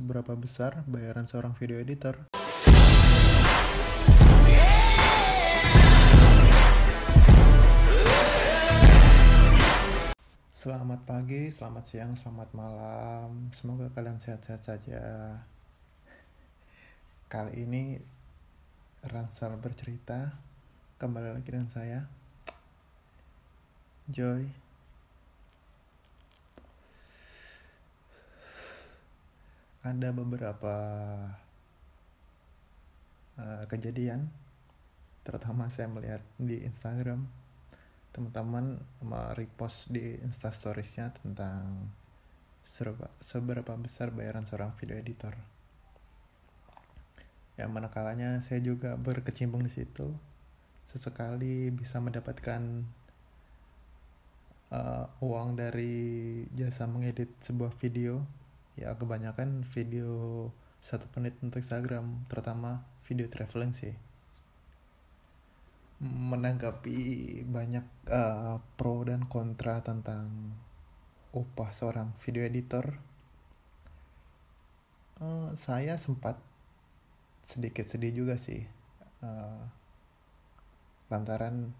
Seberapa besar bayaran seorang video editor? Selamat pagi, selamat siang, selamat malam. Semoga kalian sehat-sehat saja. Kali ini Ransal bercerita. Kembali lagi dengan saya, Joy. Ada beberapa uh, kejadian, terutama saya melihat di Instagram teman-teman repost di instastoriesnya tentang seberapa, seberapa besar bayaran seorang video editor. Yang mana kalanya saya juga berkecimpung di situ. Sesekali bisa mendapatkan uh, uang dari jasa mengedit sebuah video. Ya kebanyakan video satu menit untuk Instagram, terutama video traveling sih. Menanggapi banyak uh, pro dan kontra tentang upah seorang video editor, uh, saya sempat sedikit sedih juga sih, uh, lantaran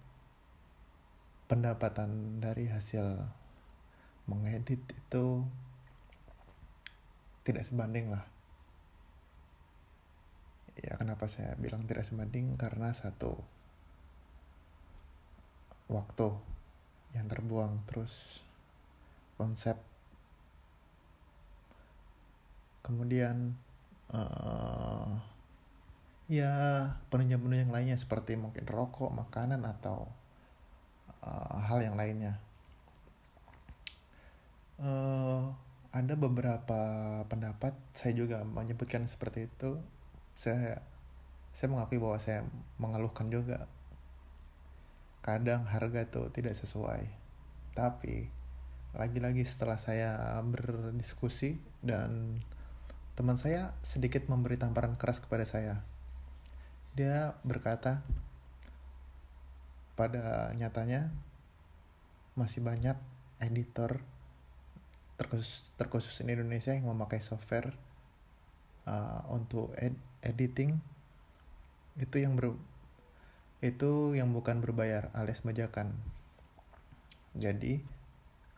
pendapatan dari hasil mengedit itu tidak sebanding lah. Ya kenapa saya bilang tidak sebanding? Karena satu waktu yang terbuang terus konsep. Kemudian uh, ya penunjang-penunjang lainnya seperti mungkin rokok makanan atau uh, hal yang lainnya. Uh, ada beberapa pendapat saya juga menyebutkan seperti itu. Saya saya mengakui bahwa saya mengeluhkan juga. Kadang harga itu tidak sesuai. Tapi lagi-lagi setelah saya berdiskusi dan teman saya sedikit memberi tamparan keras kepada saya. Dia berkata pada nyatanya masih banyak editor terkhusus terkhusus di Indonesia yang memakai software uh, untuk ed editing itu yang ber itu yang bukan berbayar alias bajakan. Jadi,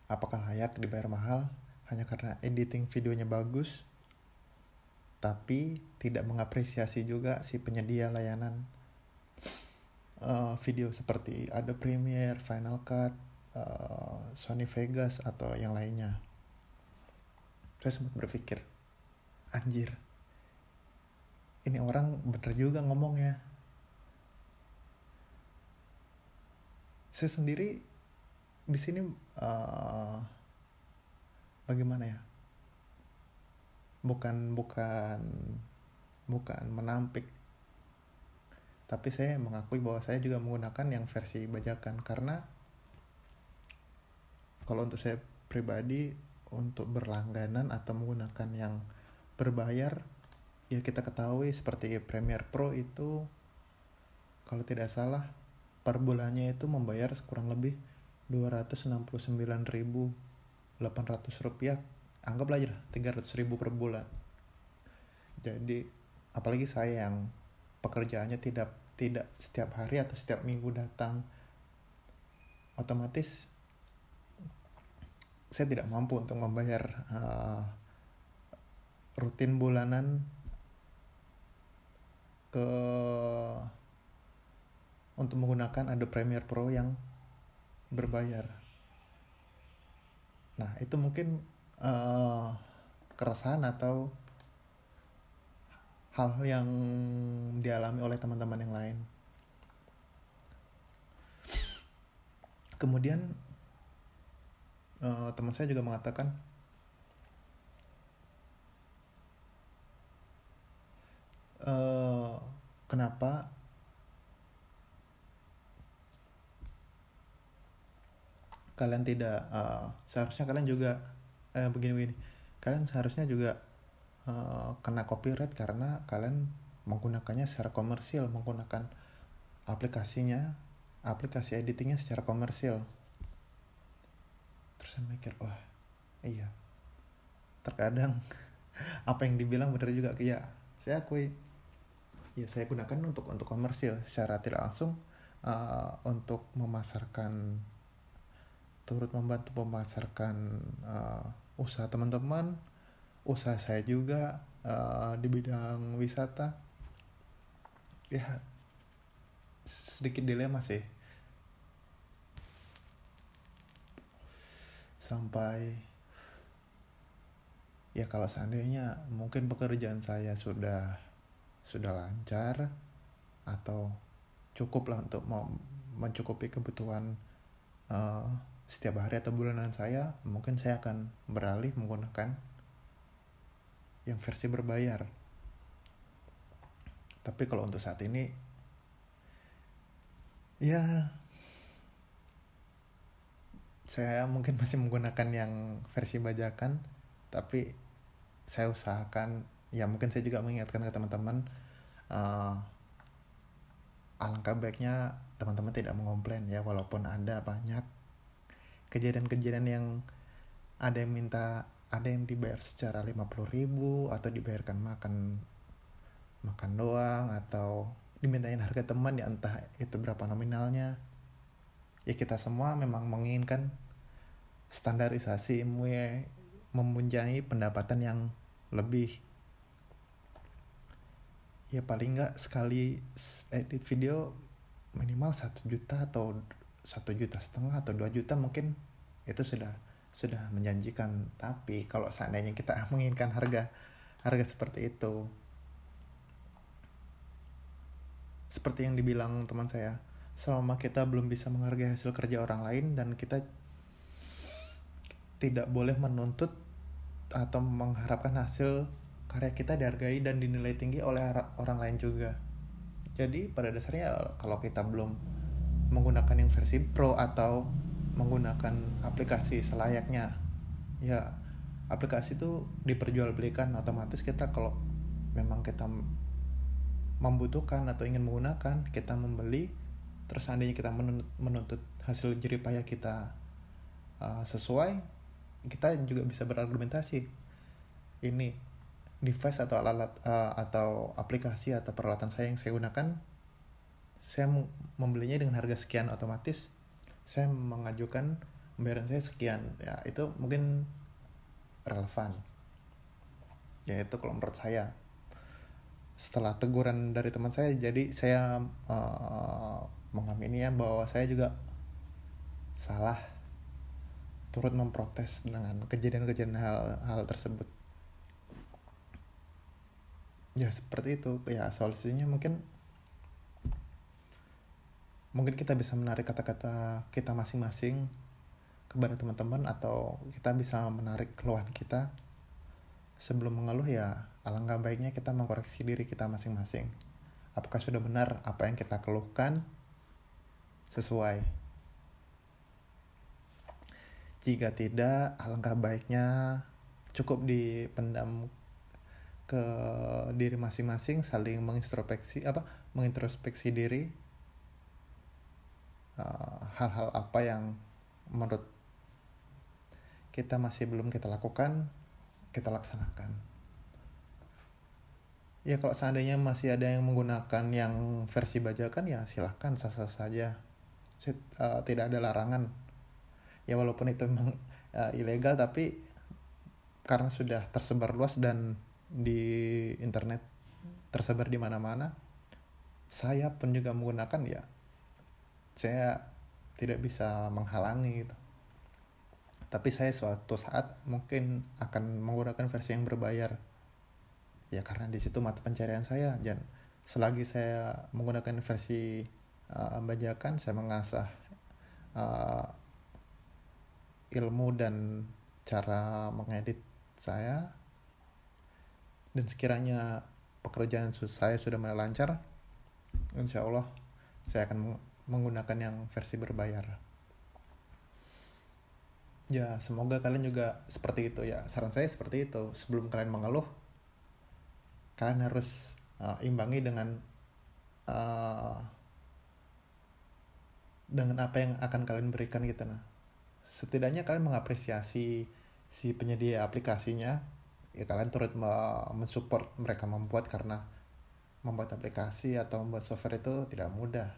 apakah layak dibayar mahal hanya karena editing videonya bagus, tapi tidak mengapresiasi juga si penyedia layanan uh, video seperti Adobe Premiere, Final Cut, uh, Sony Vegas atau yang lainnya. Saya sempat berpikir, anjir, ini orang bener juga ngomongnya. Saya sendiri di sini uh, bagaimana ya? Bukan bukan bukan menampik. Tapi saya mengakui bahwa saya juga menggunakan yang versi bajakan. Karena kalau untuk saya pribadi untuk berlangganan atau menggunakan yang berbayar ya kita ketahui seperti Premiere Pro itu kalau tidak salah per bulannya itu membayar kurang lebih 269.800 rupiah. Anggaplah aja 300 ribu per bulan. Jadi apalagi saya yang pekerjaannya tidak tidak setiap hari atau setiap minggu datang otomatis saya tidak mampu untuk membayar uh, rutin bulanan ke untuk menggunakan Adobe Premiere Pro yang berbayar. Nah, itu mungkin uh, keresahan atau hal yang dialami oleh teman-teman yang lain. Kemudian uh, teman saya juga mengatakan uh, kenapa kalian tidak uh, seharusnya kalian juga uh, begini-begini kalian seharusnya juga uh, kena copyright karena kalian menggunakannya secara komersil menggunakan aplikasinya aplikasi editingnya secara komersil terus saya mikir wah iya. Terkadang apa yang dibilang benar juga ya saya akui. Ya saya gunakan untuk untuk komersil. Secara tidak langsung uh, untuk memasarkan turut membantu memasarkan uh, usaha teman-teman usaha saya juga uh, di bidang wisata. Ya sedikit dilema sih sampai ya kalau seandainya mungkin pekerjaan saya sudah sudah lancar atau cukup lah untuk mencukupi kebutuhan uh, setiap hari atau bulanan saya mungkin saya akan beralih menggunakan yang versi berbayar. Tapi kalau untuk saat ini ya saya mungkin masih menggunakan yang versi bajakan tapi saya usahakan ya mungkin saya juga mengingatkan ke teman-teman uh, alangkah baiknya teman-teman tidak mengomplain ya walaupun ada banyak kejadian-kejadian yang ada yang minta ada yang dibayar secara 50 ribu atau dibayarkan makan makan doang atau dimintain harga teman ya entah itu berapa nominalnya. Ya kita semua memang menginginkan standarisasi MUE mempunyai pendapatan yang lebih. Ya paling nggak sekali edit video minimal satu juta atau satu juta setengah atau dua juta mungkin itu sudah sudah menjanjikan. Tapi kalau seandainya kita menginginkan harga harga seperti itu seperti yang dibilang teman saya selama kita belum bisa menghargai hasil kerja orang lain dan kita tidak boleh menuntut atau mengharapkan hasil karya kita dihargai dan dinilai tinggi oleh orang lain juga. Jadi pada dasarnya kalau kita belum menggunakan yang versi pro atau menggunakan aplikasi selayaknya ya aplikasi itu diperjualbelikan otomatis kita kalau memang kita membutuhkan atau ingin menggunakan kita membeli terus seandainya kita menuntut hasil jeripaya kita uh, sesuai kita juga bisa berargumentasi. Ini device atau alat uh, atau aplikasi atau peralatan saya yang saya gunakan saya membelinya dengan harga sekian otomatis saya mengajukan pembayaran saya sekian. Ya itu mungkin relevan. Ya itu kalau menurut saya. Setelah teguran dari teman saya jadi saya uh, mengamini ya bahwa saya juga salah turut memprotes dengan kejadian-kejadian hal, hal tersebut. Ya seperti itu. Ya solusinya mungkin mungkin kita bisa menarik kata-kata kita masing-masing kepada teman-teman atau kita bisa menarik keluhan kita. Sebelum mengeluh ya alangkah baiknya kita mengkoreksi diri kita masing-masing. Apakah sudah benar apa yang kita keluhkan? Sesuai jika tidak alangkah baiknya cukup dipendam ke diri masing-masing saling mengintrospeksi apa mengintrospeksi diri Eh, hal-hal uh, apa yang menurut kita masih belum kita lakukan kita laksanakan. Ya kalau seandainya masih ada yang menggunakan yang versi bajakan ya silahkan sah-sah saja. Uh, tidak ada larangan ya walaupun itu memang uh, ilegal tapi karena sudah tersebar luas dan di internet tersebar di mana-mana saya pun juga menggunakan ya saya tidak bisa menghalangi gitu. Tapi saya suatu saat mungkin akan menggunakan versi yang berbayar. Ya karena di situ mata pencarian saya dan selagi saya menggunakan versi uh, bajakan saya mengasah uh, ilmu dan cara mengedit saya dan sekiranya pekerjaan saya sudah mulai lancar insya Allah saya akan menggunakan yang versi berbayar. Ya, semoga kalian juga seperti itu ya. Saran saya seperti itu. Sebelum kalian mengeluh, kalian harus uh, imbangi dengan uh, dengan apa yang akan kalian berikan gitu nah. Setidaknya kalian mengapresiasi si penyedia aplikasinya ya kalian turut mensupport mereka membuat karena membuat aplikasi atau membuat software itu tidak mudah.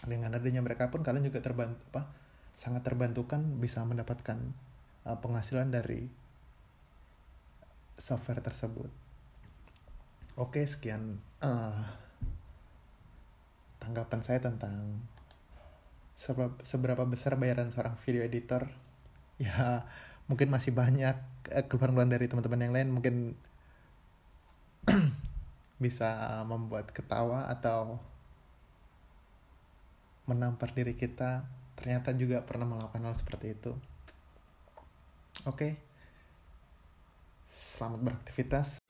Dengan adanya mereka pun kalian juga terbantu apa sangat terbantukan bisa mendapatkan uh, penghasilan dari software tersebut. Oke sekian uh, tanggapan saya tentang seberapa, besar bayaran seorang video editor? Ya mungkin masih banyak eh, keluhan-keluhan dari teman-teman yang lain. Mungkin bisa membuat ketawa atau menampar diri kita. Ternyata juga pernah melakukan hal seperti itu. Oke. Selamat beraktivitas